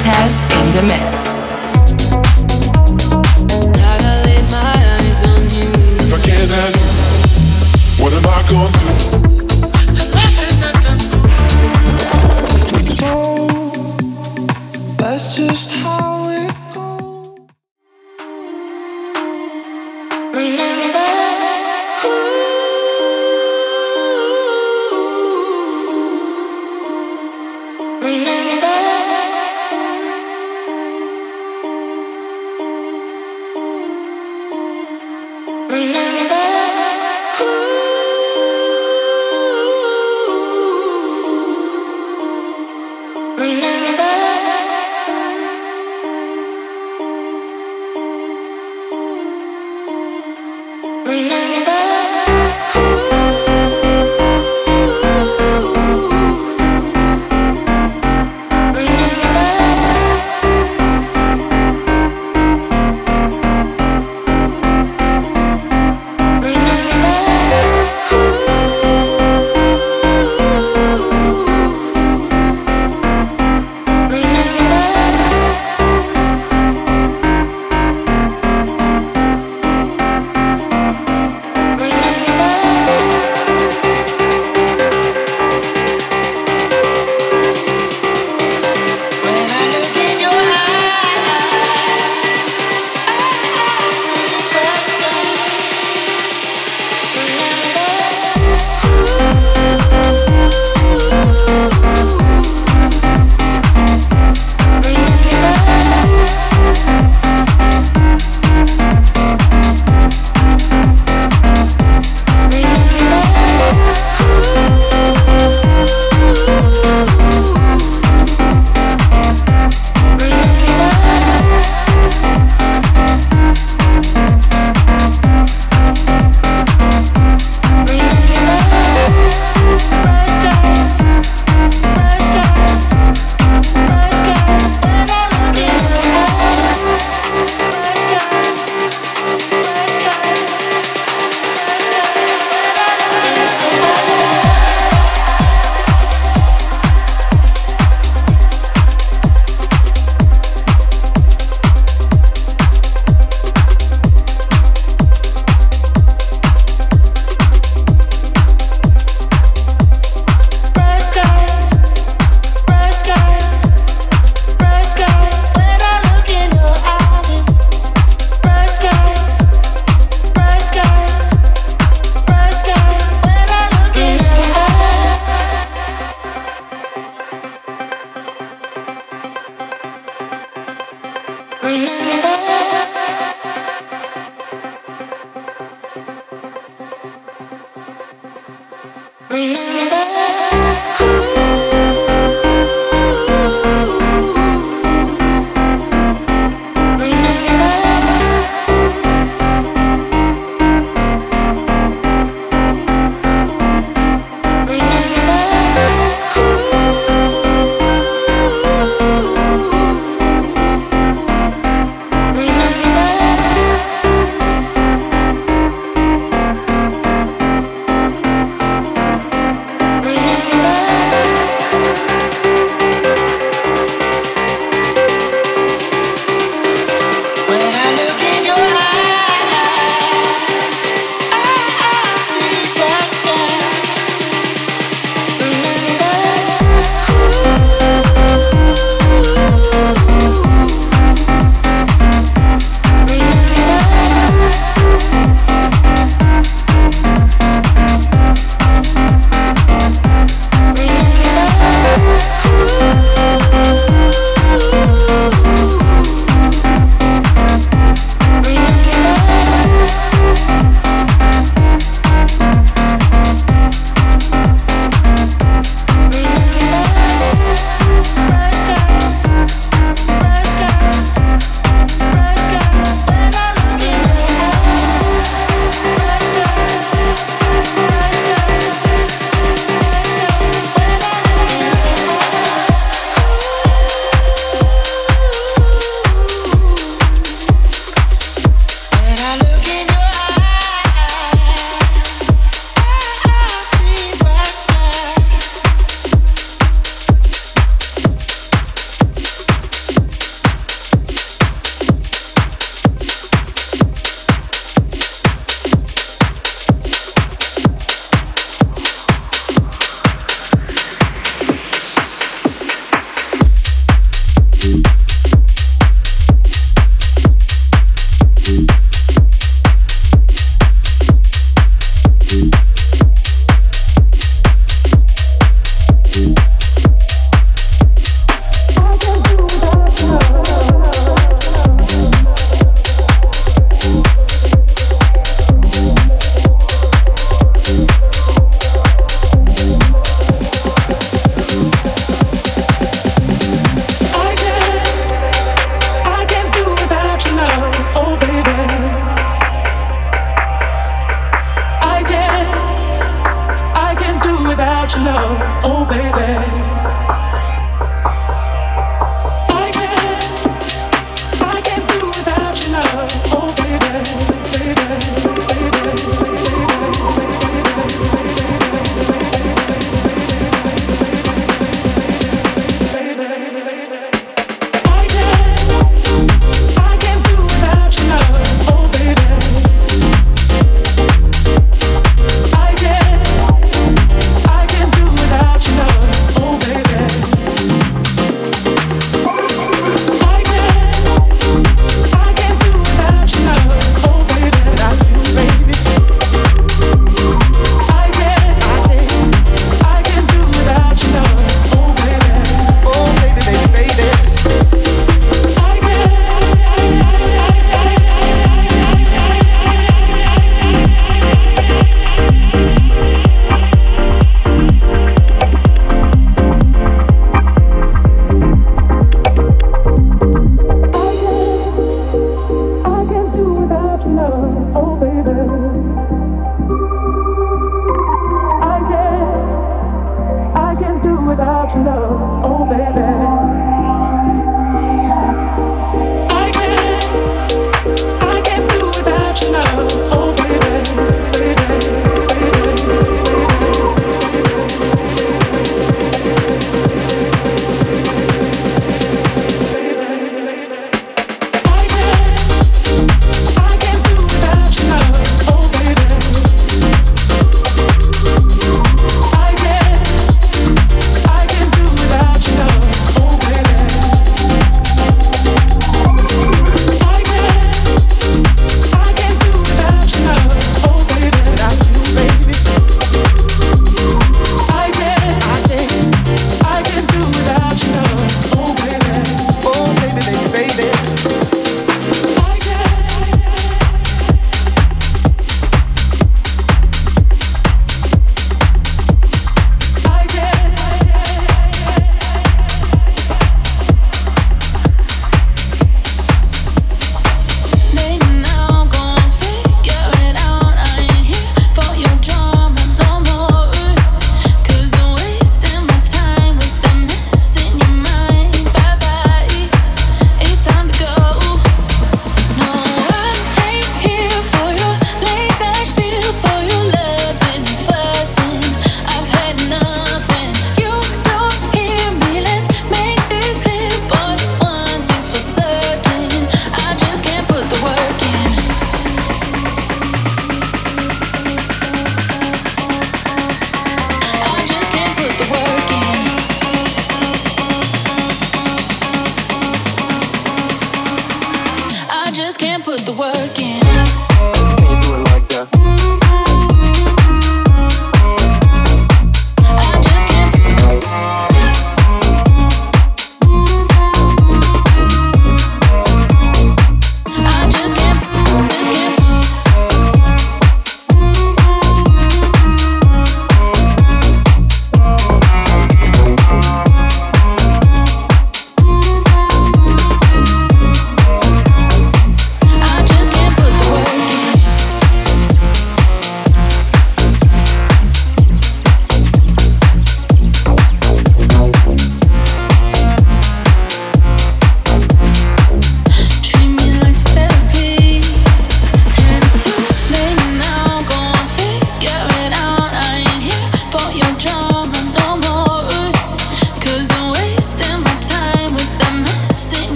Cortez in the mix. If I can't have you, what am I gonna do?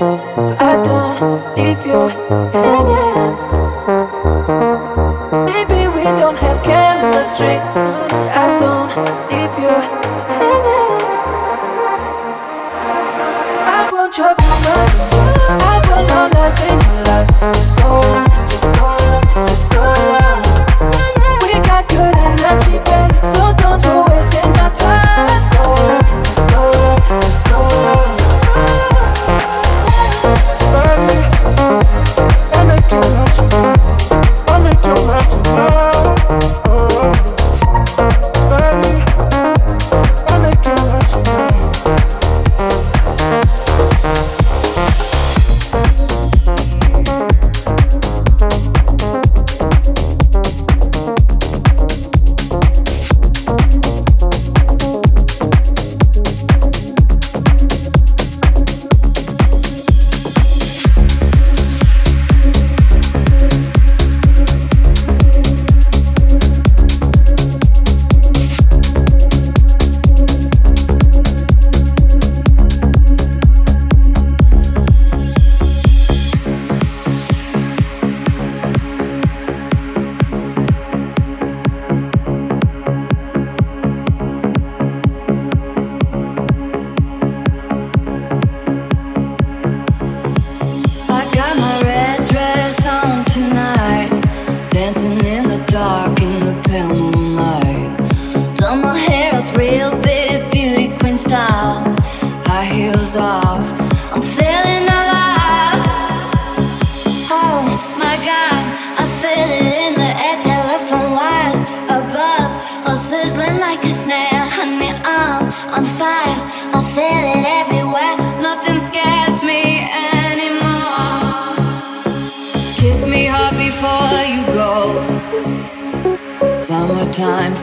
Música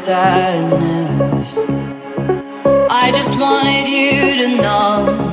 sadness. I just wanted you to know